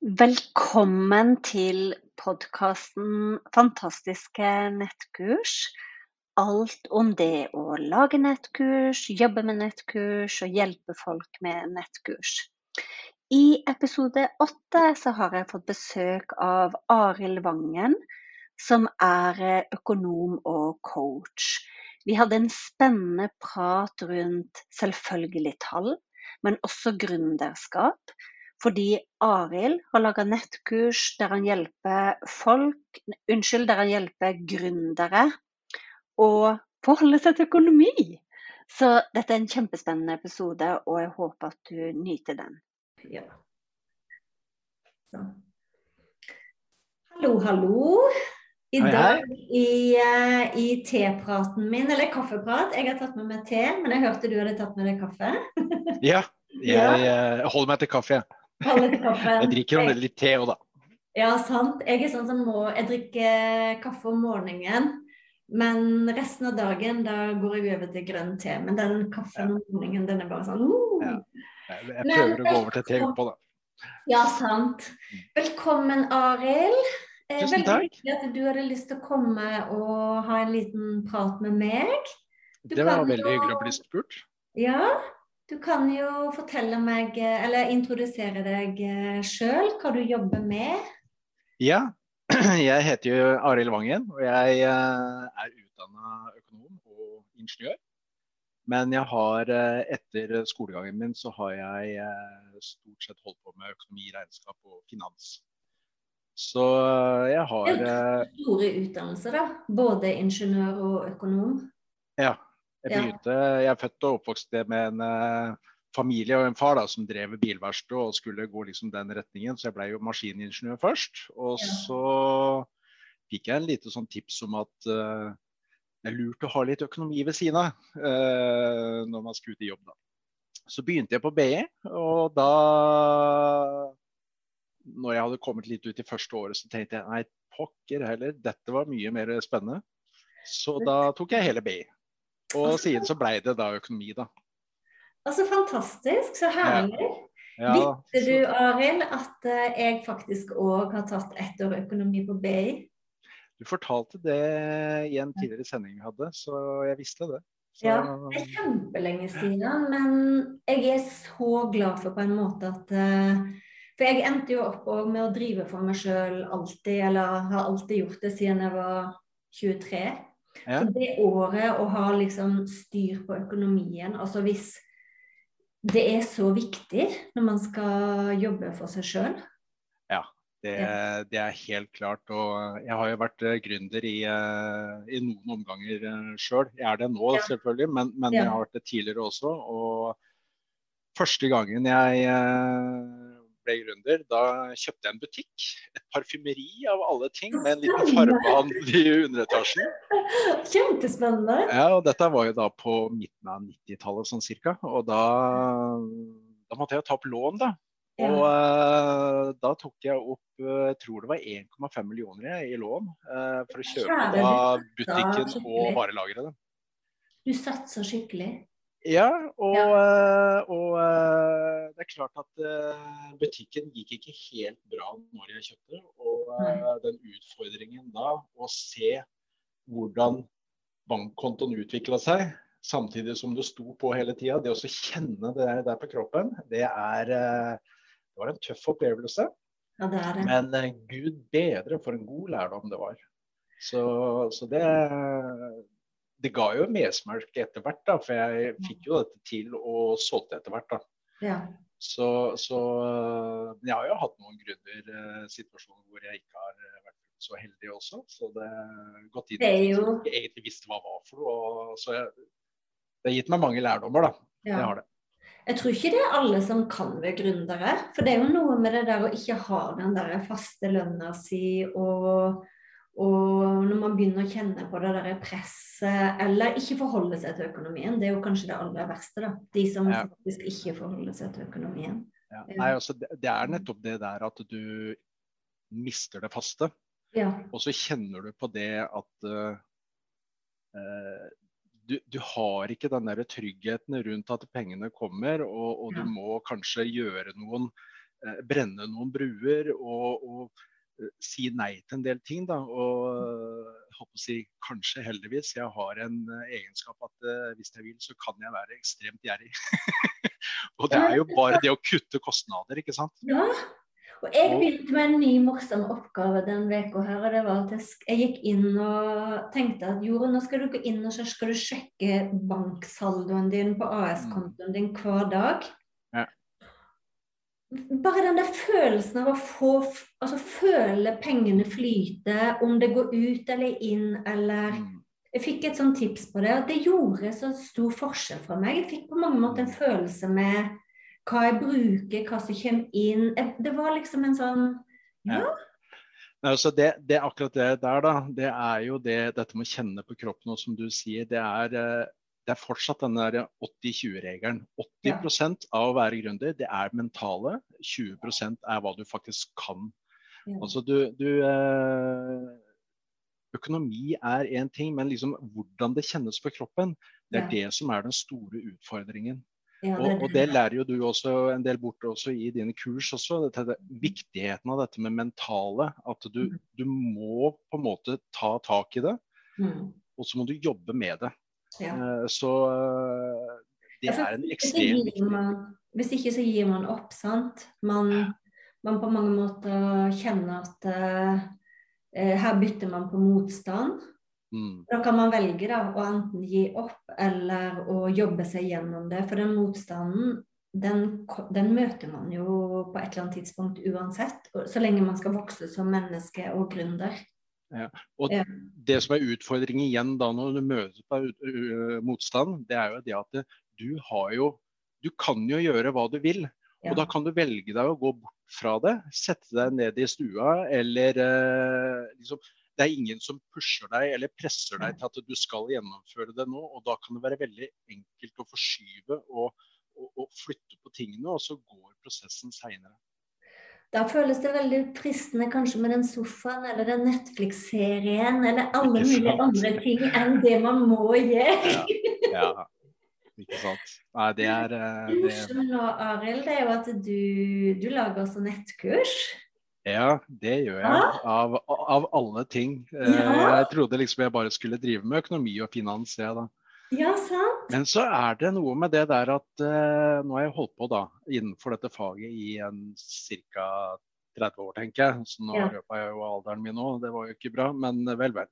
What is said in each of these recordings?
Velkommen til podkasten Fantastiske nettkurs. Alt om det å lage nettkurs, jobbe med nettkurs og hjelpe folk med nettkurs. I episode åtte har jeg fått besøk av Arild Vangen, som er økonom og coach. Vi hadde en spennende prat rundt selvfølgelig tall, men også gründerskap. Fordi Arild har laga nettkurs der han hjelper folk Unnskyld, der han hjelper gründere å forholde seg til økonomi. Så dette er en kjempespennende episode, og jeg håper at du nyter den. Ja. Hallo, hallo. I hei, dag hei. i, uh, i tepraten min, eller kaffeprat Jeg har tatt med meg te, men jeg hørte du hadde tatt med deg kaffe. ja, jeg, jeg eh, holder meg til kaffe. Jeg drikker jo litt te òg, da. Ja, sant. Jeg er sånn som må Jeg drikker kaffe om morgenen. Men resten av dagen da går jeg over til grønn te. Men den kaffen om morgenen, den er bare sånn uh. ja. Jeg prøver men, å gå over til te på, da. Ja, sant. Mm. Velkommen, Arild. Eh, Tusen takk. Veldig hyggelig at du hadde lyst til å komme og ha en liten prat med meg. Du det var veldig hyggelig å bli spurt. Ja, du kan jo fortelle meg, eller introdusere deg eh, sjøl, hva du jobber med. Ja, jeg heter jo Arild Vangen, og jeg eh, er utdanna økonom og ingeniør. Men jeg har, eh, etter skolegangen min så har jeg stort sett holdt på med økonomi, regnskap og finans. Så jeg har store utdannelser, da. Både ingeniør og økonom. Ja, jeg, begynte, jeg er født og oppvokst med en uh, familie og en far da, som drev bilverksted og skulle gå liksom den retningen, så jeg ble jo maskiningeniør først. Og så fikk jeg en lite sånn tips om at uh, det er lurt å ha litt økonomi ved siden av uh, når man skal ut i jobb. da. Så begynte jeg på BI, og da når jeg hadde kommet litt ut i første året, så tenkte jeg nei, pokker heller, dette var mye mer spennende. Så da tok jeg hele BI. Og siden så blei det da økonomi, da. Altså fantastisk, så herlig. Ja. Ja, Visste du, Arild, at uh, jeg faktisk òg har tatt ett år økonomi på BI? Du fortalte det i en tidligere sending vi hadde, så jeg visste det. Så... Ja, det er kjempelenge siden, men jeg er så glad for på en måte at uh, For jeg endte jo opp med å drive for meg sjøl alltid, eller har alltid gjort det siden jeg var 23. Ja. Så det året å ha liksom styr på økonomien, altså hvis det er så viktig når man skal jobbe for seg sjøl. Ja, det, det, er helt klart. Og jeg har jo vært eh, gründer i, eh, i noen omganger eh, sjøl. Jeg er det nå, ja. selvfølgelig, men, men ja. jeg har vært det tidligere også. Og første gangen jeg ble gründer, da kjøpte jeg en butikk. Et parfymeri av alle ting, med en liten farbehandel i underetasjen. Kjempespennende. Ja, og dette var jo da på midten av 90-tallet sånn cirka. Og da, da, måtte jeg ta opp lån, da. Og uh, da tok jeg opp jeg tror det var 1,5 millioner i lån uh, for å kjøpe da butikken og varelageret. Du satsa skikkelig? Ja, og, ja. Eh, og, uh, det er klart at uh, butikken gikk ikke helt bra når jeg kjøpte. Og den utfordringen da, å se hvordan bankkontoen utvikla seg, samtidig som du sto på hele tida. Det å kjenne det der på kroppen, det er Det var en tøff opplevelse. Ja, det det. Men gud bedre for en god lærdom det var. Så, så det det ga jo mersmak etter hvert, da, for jeg fikk jo dette til og solgte etter hvert. da. Ja. Så, så, jeg har jo hatt noen grunner, eh, situasjoner hvor jeg ikke har vært så heldig også. Så det har gått inn i jo... jeg ikke egentlig visste hva var for noe. Og, så jeg, det har gitt meg mange lærdommer, da. Ja. Det har det. Jeg tror ikke det er alle som kan være gründere. For det er jo noe med det der å ikke ha den der faste lønna si og og når man begynner å kjenne på det der presset, eller ikke forholde seg til økonomien, det er jo kanskje det aller verste. da, De som ja. faktisk ikke forholder seg til økonomien. Ja. Nei, altså, det er nettopp det der at du mister det faste. Ja. Og så kjenner du på det at uh, du, du, har ikke den der tryggheten rundt at pengene kommer, og, og du må kanskje gjøre noen uh, Brenne noen bruer. og, og si nei til en del ting. Da. Og håper å si, kanskje heldigvis, jeg har en eh, egenskap at uh, hvis jeg vil, så kan jeg være ekstremt gjerrig. og det er jo bare det å kutte kostnader, ikke sant. Ja, og jeg begynte med en ny morsom oppgave den uka her. og det var at Jeg gikk inn og tenkte at jo, nå skal du gå inn og så skal du sjekke banksaldoen din på AS-kontoen din hver dag bare den der følelsen av å få Altså føle pengene flyte, om det går ut eller inn eller mm. Jeg fikk et sånt tips på det, at det gjorde så stor forskjell for meg. Jeg fikk på mange måter en følelse med hva jeg bruker, hva som kommer inn. Det var liksom en sånn Ja. ja. Altså det, det, akkurat det der, da, det er jo det, dette med å kjenne på kroppen, og som du sier, det er eh, det er fortsatt den 80-20-regelen. 80, 80 ja. av å være gründer, det er mentale. 20% er hva du faktisk kan. Altså du, du eh, Økonomi er én ting, men liksom hvordan det kjennes på kroppen, det er det som er den store utfordringen. Ja, det, og, og, det lærer jo du også en del bort også i dine kurs også. Dette, viktigheten av dette med mentale. At du, mm. du må på en måte ta tak i det. Mm. Og så må du jobbe med det. Ja. Eh, så eh, det er en ekstremt viktig Hvis ikke så gir man opp, sant. Man, man på mange måter kjenner at uh, her bytter man på motstand. Mm. Da kan man velge da, å enten gi opp eller å jobbe seg gjennom det. For den motstanden den, den, møter man jo på et eller annet tidspunkt uansett. Så lenge man skal vokse som menneske og gründer. Ja. Og ja. Det som er utfordringen igjen da når du møter på motstand, det er jo det at du har jo Du kan jo gjøre hva du vil. Ja. Og da kan du velge deg å gå bort fra det. Sette deg ned i stua eller eh, liksom Det er ingen som pusher deg eller presser deg til at du skal gjennomføre det nå. Og da kan det være veldig enkelt å forskyve og, og, og flytte på tingene, og så går prosessen seinere. Da føles det veldig fristende kanskje med den sofaen eller den Netflix-serien eller alle mulige andre ting enn det man må gjøre. ja, ja. Ikke sant. Nei, det er uh, det... nå, Arild, det er jo at du, du lager også nettkurs. Ja, det gjør jeg. Av, av alle ting. Eh, ja. Jeg trodde liksom jeg bare skulle drive med økonomi og finans, jeg da. Ja, sant. Men så er det noe med det der at uh, nå har jeg holdt på da, innenfor dette faget i en ca. 30 år, tenker jeg. Så nå ja. røpa jeg jo alderen min òg, det var jo ikke bra, men vel, vel.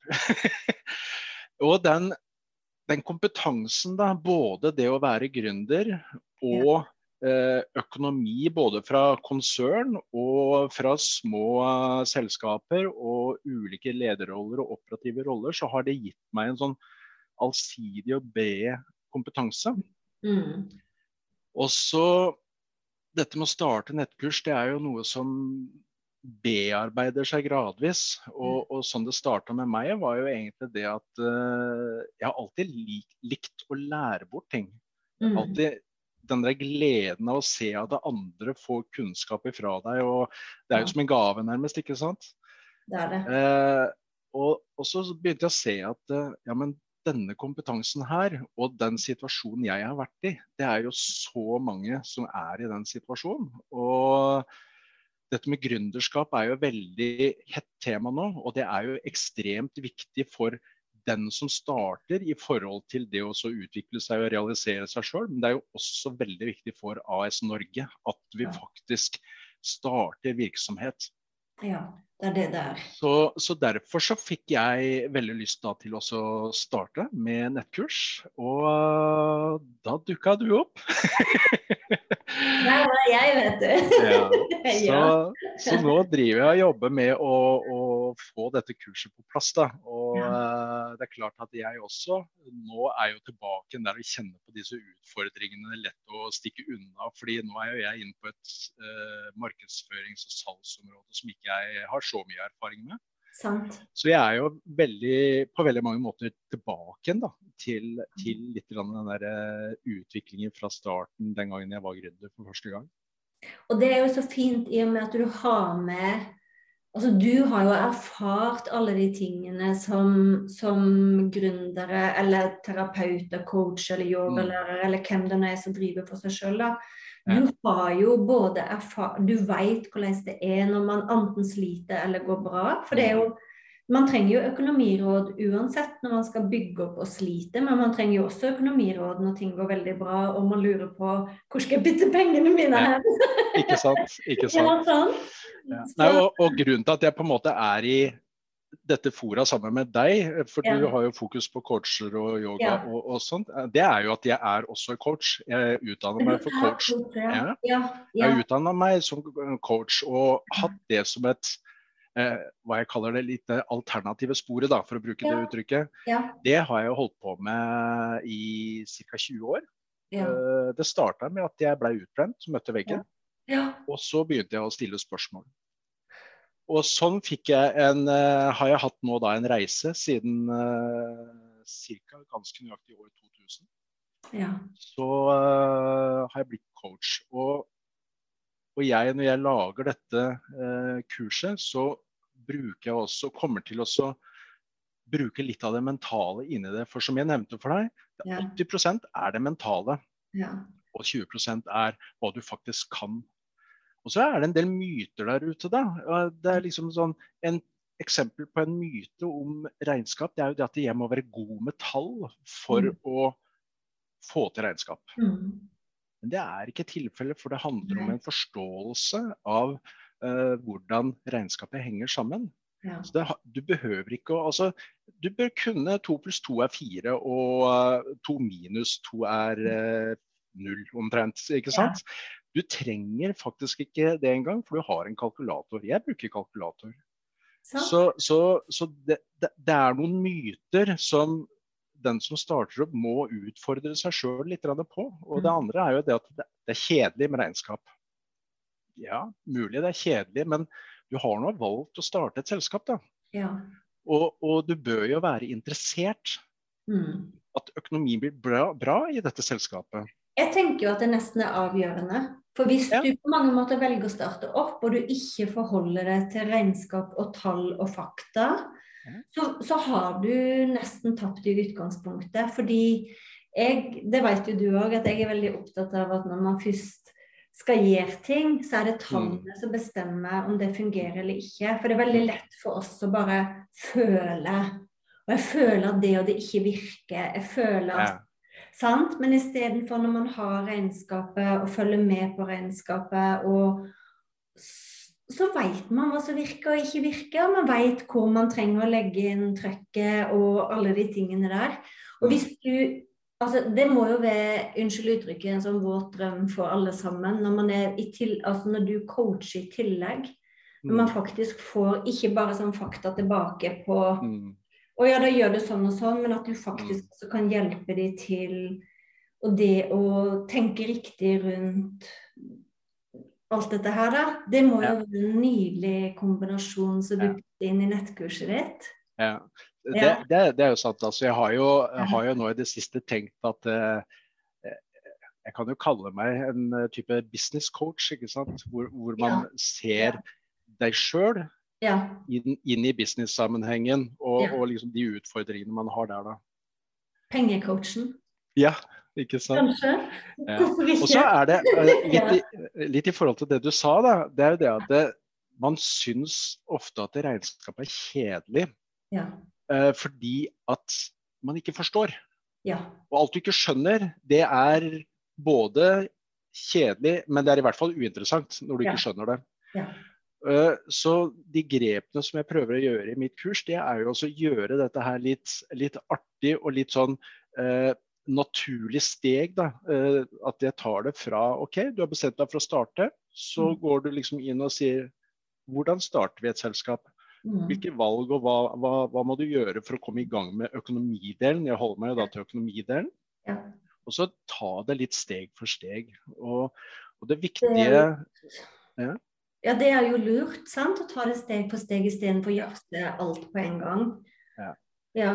og den, den, kompetansen, da, både det å være gründer og ja. uh, økonomi, både fra konsern og fra små uh, selskaper og ulike lederroller og operative roller, så har det gitt meg en sånn allsidig og bred kompetanse. Mm. Og så dette med å starte nettkurs, det er jo noe som bearbeider seg gradvis. Og, og sånn det starta med meg, var jo egentlig det at uh, jeg har alltid lik, likt å lære bort ting. Mm. Alltid den der gleden av å se at andre får kunnskap ifra deg. og Det er jo som en gave, nærmest. ikke sant? Det er det. Uh, og, og, så begynte jeg å se at uh, ja, men denne kompetansen her, og den situasjonen jeg har vært i, det er jo så mange som er i den situasjonen. Og dette med gründerskap er jo veldig hett tema nå, og det er jo ekstremt viktig for den som starter i forhold til det å utvikle seg og realisere seg sjøl. Men det er jo også veldig viktig for AS Norge at vi faktisk starter virksomhet. Ja, det er det der. Så, så derfor så fikk jeg veldig lyst da til å starte med nettkurs. Og uh, da dukka du opp. Det var jeg, vet du. ja. Så, så, nå driver jeg og jobber med å, å, få dette kurset på plass. da. Og ja. uh, det er klart at jeg også nå er jo tilbake der og kjenner på disse utfordringene lett å stikke unna. fordi nå er jo jeg inne på et uh, markedsførings- og salgsområde som ikke jeg har så mye erfaring med. Sant. Så jeg er jo veldig, på veldig mange måter tilbake igjen da, til, til litt den der eh, utviklingen fra starten den gangen jeg var gründer for første gang. Og det er jo så fint i og med at du har med Altså du har jo erfart alle de tingene som, som gründere eller terapeuter, coach eller yogalærer mm. eller hvem det nå er som driver for seg sjøl. Du har jo både erfar Du veit hvordan det er når man enten sliter eller går bra. For det er jo man trenger jo økonomiråd uansett når man skal bygge opp og slite, men man trenger jo også økonomiråd når ting går veldig bra og man lurer på hvor skal jeg bytte pengene mine her? ikke sant. Ikke sant. Ja, sant? Ja. Nei, og, og, grunnen til at jeg på en måte er i dette fora sammen med deg, for ja. du har jo fokus på coacher og yoga og, og, sånt, det er jo at jeg er også coach. Jeg utdanner meg for coach. Ja. Jeg utdanna meg som coach og hatt det som et eh, hva jeg kaller det litt alternative sporet, da, for å bruke det uttrykket. Det har jeg holdt på med i ca. 20 år. Eh, det starta med at jeg ble utbrent, møtte veggen. Og så begynte jeg å stille spørsmål. Og sånn fikk jeg en, uh, har jeg hatt nå da en reise siden uh, ca. ganske nøyaktig år 2000. Ja. Så uh, har jeg blitt coach. Og, og, jeg, når jeg lager dette uh, kurset, så bruker jeg også, kommer til å bruke litt av det mentale inni det. For som jeg nevnte for deg, 80% er det mentale. Ja. Og 20% er hva du faktisk kan og så er det en del myter der ute, da. Det er liksom sånn en eksempel på en myte om regnskap, det er jo det at jeg må være god med tall for mm. å få til regnskap. Mm. Men det er ikke tilfellet, for det handler om en forståelse av uh, hvordan regnskapet henger sammen. Ja. Så det, du behøver ikke å altså, Du bør kunne to pluss to er fire, og uh, to minus to er uh, null omtrent. ikke sant? Ja. Du trenger faktisk ikke det engang, for du har en kalkulator. Jeg bruker kalkulator. Så, så, så, så det, det, det, er noen myter som den som starter opp, må utfordre seg sjøl litt på. Og det mm. andre er jo det at det, er kjedelig med regnskap. Ja, mulig det er kjedelig, men du har nå valgt å starte et selskap, da. Ja. Og, og, du bør jo være interessert. Mm. At økonomien blir bra, bra i dette selskapet. Jeg tenker jo at det nesten er avgjørende. For hvis ja. du på mange måter velger å starte opp, og du ikke forholder deg til regnskap og tall og fakta, ja. så, så, har du nesten tapt i utgangspunktet. Fordi jeg, det vet jo du òg, at jeg er veldig opptatt av at når man først skal gjøre ting, så er det tallene mm. som bestemmer om det fungerer eller ikke. For det er veldig lett for oss å bare føle. Og jeg føler at det og det ikke virker. Jeg føler at ja Sant? Men istedenfor når man har regnskapet og følger med på regnskapet, og så vet man hva som virker og ikke virker. Man vet hvor man trenger å legge inn trøkket og alle de tingene der. Og hvis du Altså, det må jo være unnskyld uttrykket, en sånn våt drøm for alle sammen. Når, man er i til, altså når du coacher i tillegg, når man mm. faktisk får ikke bare sånn fakta tilbake på mm Å ja, da gjør du sånn og sånn, men at du faktisk mm. også kan hjelpe de til og det å tenke riktig rundt alt dette her, da. Det må jo være en nydelig kombinasjon som du putter inn i nettkurset ditt. Ja, det, det, det er jo sant. Altså, jeg har jo, har jo, nå i det siste tenkt at uh, jeg kan jo kalle meg en eh, type business coach, ikke sant? Hvor, hvor man ja. ser deg sjøl ja. inn, inn, i business-sammenhengen og, ja. og, liksom de utfordringene man har der, da. Pengecoachen. Ja, ikke sant. Kanskje. Ja. Og så er det litt, i, litt, i, forhold til det du sa, da. Det er jo det at det, man syns ofte at regnskapet er kjedelig. Ja. Uh, fordi at man ikke forstår. Ja. Og alt du ikke skjønner, det er både kjedelig, men det er i hvert fall uinteressant når du ikke skjønner det. Ja. Uh, så de grepene som jeg prøver å gjøre i mitt kurs, det er jo også å gjøre dette her litt, litt artig og litt sånn uh, naturlig steg. da, uh, At jeg tar det fra OK, du har bestemt deg for å starte. Så mm. går du liksom inn og sier hvordan starter vi et selskap? Mm. Hvilke valg og hva, hva, hva, må du gjøre for å komme i gang med økonomidelen? Jeg holder meg jo da til økonomidelen. Ja. Og så ta det litt steg for steg. Og, og det viktige ja. Ja, det er jo lurt, sant? Å ta det steg for steg istedenfor å jafse alt på en gang. Ja. ja.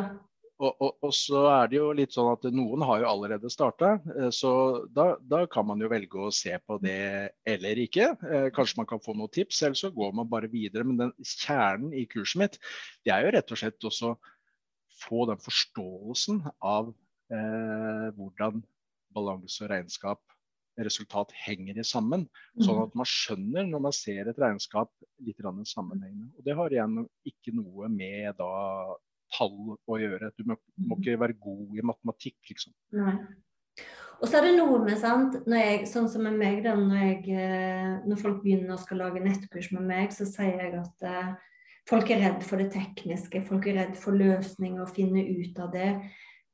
Og, og, og, så er det jo litt sånn at noen har jo allerede starta, eh, så da, da, kan man jo velge å se på det eller ikke. Eh, kanskje man kan få noen tips, eller så går man bare videre. Men den kjernen i kurset mitt, det er jo rett og slett også få den forståelsen av eh, hvordan balanse og regnskap resultat henger i sammen. Sånn mm. at man skjønner når man ser et regnskap litt sammenhengende. Og Det har igjen ikke noe med da, tall å gjøre. Du må, må, ikke være god i matematikk, liksom. Nei. Og så er det noe med, sant, jeg, sånn som med meg, da, når, jeg, eh, når, folk begynner å skal lage nettkurs med meg, så sier jeg at eh, folk er redd for det tekniske. Folk er redd for løsninger og finne ut av det.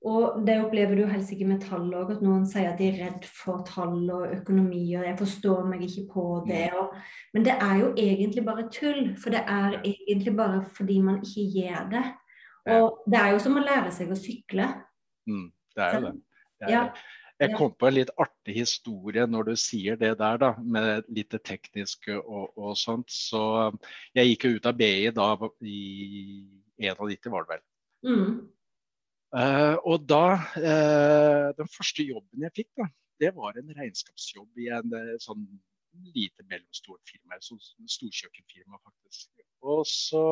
Og det opplever du helst ikke med tall òg, at noen sier at de er redd for tall og økonomi, og jeg forstår meg ikke på det. Og, men det er jo egentlig bare tull, for det er egentlig bare fordi man ikke gjør det. Og det er jo som å lære seg å sykle. Mm, det er jo det. det, er ja. Jeg kom på en litt artig historie når du sier det der, da, med litt det tekniske og, og sånt. Så jeg gikk jo ut av BI da i 91, var det vel. Mm. Uh, og da uh, Den første jobben jeg fikk, da, det var en regnskapsjobb i en uh, sånn lite mellomstort firma. Et sånn storkjøkkenfirma, faktisk. Og så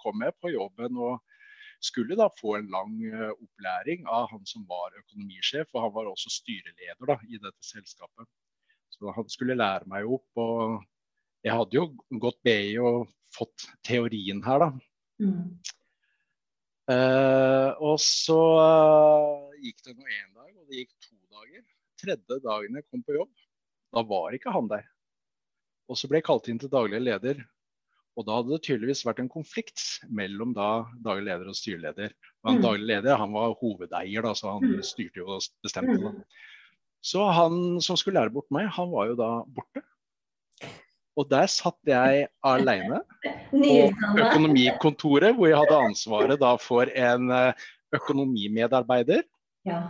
kom jeg på jobben og skulle da få en lang opplæring av han som var økonomisjef, og han var også styreleder da, i dette selskapet. Så han skulle lære meg opp. og jeg hadde jo gått BI og fått teorien her, da. Mm. Uh, og så uh, gikk det nå én dag, og det gikk to dager. Tredje dagen jeg kom på jobb, da var ikke han der. Og så ble jeg kalt inn til daglig leder. Og da hadde det tydeligvis vært en konflikt mellom da daglig leder og styreleder. Og han mm. daglig leder han var hovedeier, da, så han mm. styrte jo og bestemte. Da. Så han som skulle lære bort meg, han var jo da borte. Og der satt jeg alene på økonomikontoret, hvor jeg hadde ansvaret da for en eh, økonomimedarbeider. Ja.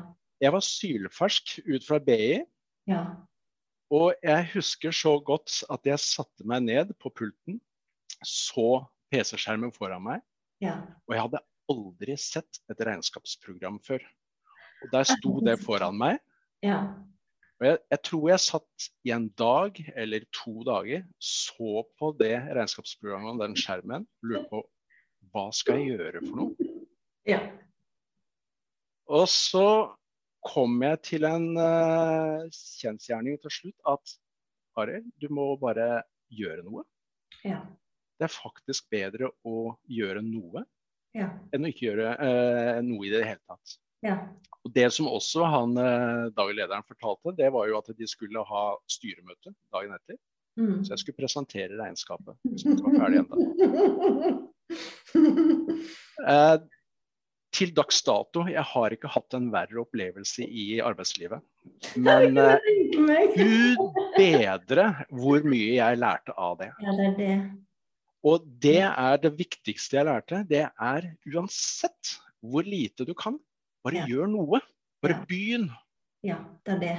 Jeg var sylfersk ut fra BI. Ja. Og jeg husker så godt at jeg satte meg ned på pulten, så PC-skjermen foran meg, ja. og jeg hadde aldri sett et regnskapsprogram før. Og der sto det foran meg. Ja. Og jeg, jeg, tror jeg satt i en dag eller to dager, så på det regnskapsprogrammet og den skjermen, lurte på hva skal jeg gjøre for noe? Ja. Og så kom jeg til en uh, kjensgjerning til slutt at Arild, du må bare gjøre noe. Ja. Det er faktisk bedre å gjøre noe ja. enn å ikke gjøre uh, noe i det hele tatt. Ja. Og Det som også han eh, daglig lederen fortalte, det var jo at de skulle ha styremøte dagen etter. Mm. Så jeg skulle presentere regnskapet hvis det var ferdig ennå. Eh, til dags dato, jeg har ikke hatt en verre opplevelse i arbeidslivet. Men eh, gud bedre hvor mye jeg lærte av det. Ja, det det. Og det er det viktigste jeg lærte. Det er uansett hvor lite du kan, bare ja. gjør noe. Bare ja. begynn. Ja, det er det.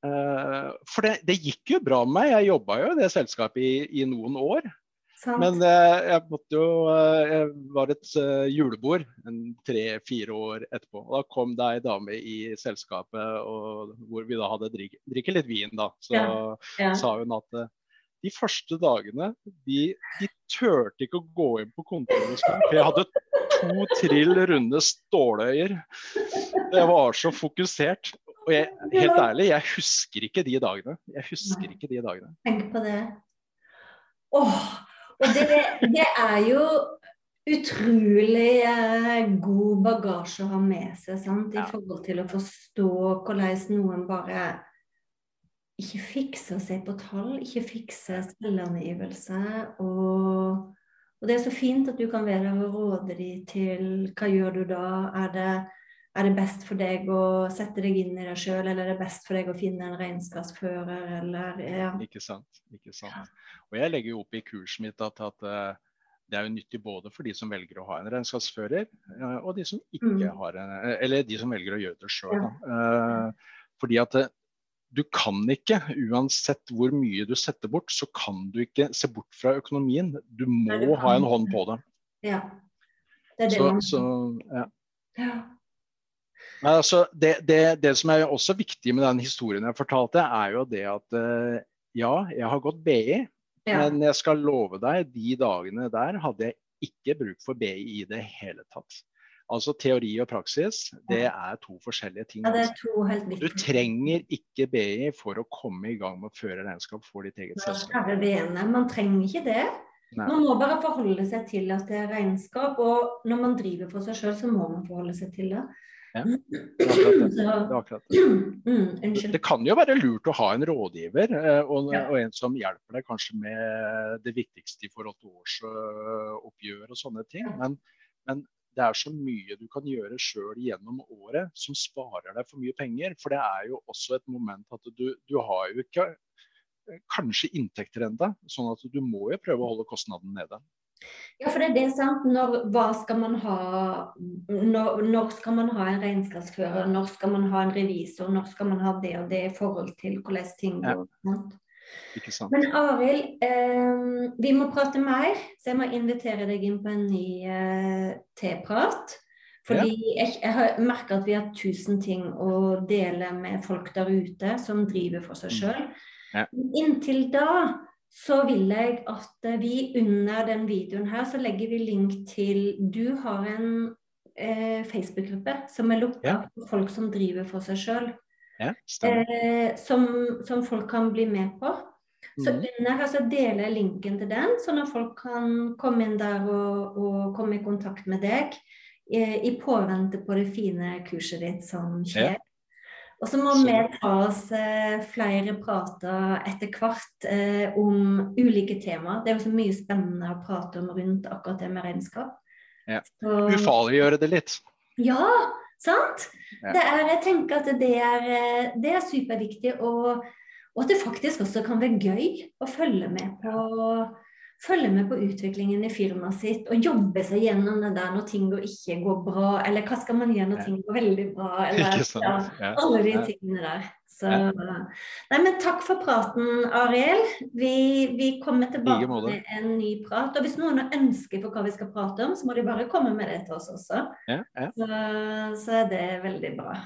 Uh, for det, det, gikk jo bra med meg. Jeg jobba jo i det selskapet i, i noen år. Sant. Men uh, jeg måtte jo uh, Jeg var et julebord tre-fire år etterpå. Og da kom det ei dame i selskapet og, hvor vi da hadde drikke, drikke litt vin, da. Så ja. Ja. sa hun at de første dagene de, de turte ikke å gå inn på kontoret, for jeg hadde to trill runde ståløyer. Jeg var så fokusert. Og jeg, helt ærlig, jeg husker ikke de dagene. Jeg husker ikke de dagene. Tenk på det. Åh, og det, det er jo utrolig eh, god bagasje å ha med seg sant? i Ja. forhold til å forstå hvordan noen bare ikke fikse seg på tall, ikke fikse selvangivelse. Og, og det er så fint at du kan være der og råde dem til hva gjør du da? Er det, er det best for deg å sette deg inn i deg sjøl, eller er det best for deg å finne en regnskapsfører, eller ja. Ikke sant. ikke sant. Og jeg legger jo opp i kurset mitt at, at eh, det er jo nyttig både for de som velger å ha en regnskapsfører, eh, og de som ikke Mm. har en, eh, eller de som velger å gjøre det sjøl. Ja. Fordi at du kan ikke, uansett hvor mye du setter bort, så kan du ikke se bort fra økonomien. Du må Nei, du ha en hånd på det. ja. Det er det Så, man så, ja. ja. Nei, altså, det, det, det som er også viktig med den historien jeg fortalte, er jo det at eh, ja, jeg har gått BI, ja. men jeg skal love deg, de dagene der hadde jeg ikke bruk for BI i det hele tatt. Altså teori og praksis, det er to forskjellige ting. ja, det altså. er to helt Du trenger ikke BI for å komme i gang med å føre regnskap for ditt eget selskap. Man trenger ikke det. Nei. Man må bare forholde seg til at det er regnskap, og når man driver for seg sjøl, så må man forholde seg til det. Ja, Det er akkurat det. Det, akkurat det. mm. Det kan jo være lurt å ha en rådgiver, eh, og, og en som hjelper deg kanskje med det viktigste i forhold til årsoppgjør og sånne ting. Men, men det er så mye du kan gjøre sjøl gjennom året som sparer deg for mye penger. For det er jo også et moment at du, du har jo ikke eh, kanskje inntekter ennå, sånn at du må jo prøve å holde kostnaden nede. Ja, for det er det, sant. Når, hva skal man ha når, når skal man ha en regnskapsfører, når skal man ha en revisor, når skal man ha det og det i forhold til hvordan ting går. sant? Ikke sant? Men Arild, eh, vi må prate mer, så jeg må invitere deg inn på en ny eh, teprat. Fordi jeg, jeg har merka at vi har tusen ting å dele med folk der ute som driver for seg Mm. sjøl. Ja. Inntil da så vil jeg at vi under den videoen her så legger vi link til Du har en eh, Facebook-gruppe som er lukka Ja. for folk som driver for seg sjøl Ja, eh, som, som folk kan bli med på. Så Mhm. under her så deler jeg linken til den, sånn at folk kan komme inn der og, og komme i kontakt med deg eh, i påvente på det fine kurset ditt som skjer. Og så må Så- vi ta oss eh, flere prater etter hvert eh, om ulike temaer. Det er jo så mye spennende å prate om rundt akkurat det med regnskap. Ja. Så- Ufarliggjøre det litt. ja, sant? Ja. Det er, jeg tenker at det er, det er superviktig. Og, og at det faktisk også kan være gøy å følge med på, følge med på utviklingen i firmaet sitt og jobbe seg gjennom det der når ting går ikke går bra, eller hva skal man gjøre når ting går veldig bra, eller ja, alle de tingene der. Så, nei, men takk for praten, Ariel. Vi, vi kommer tilbake med en ny prat. Og hvis noen har ønsker for hva vi skal prate om, så må de bare komme med det til oss også. Ja, ja. Så, så er det veldig bra.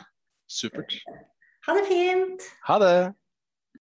Supert. Ha det fint! Ha det.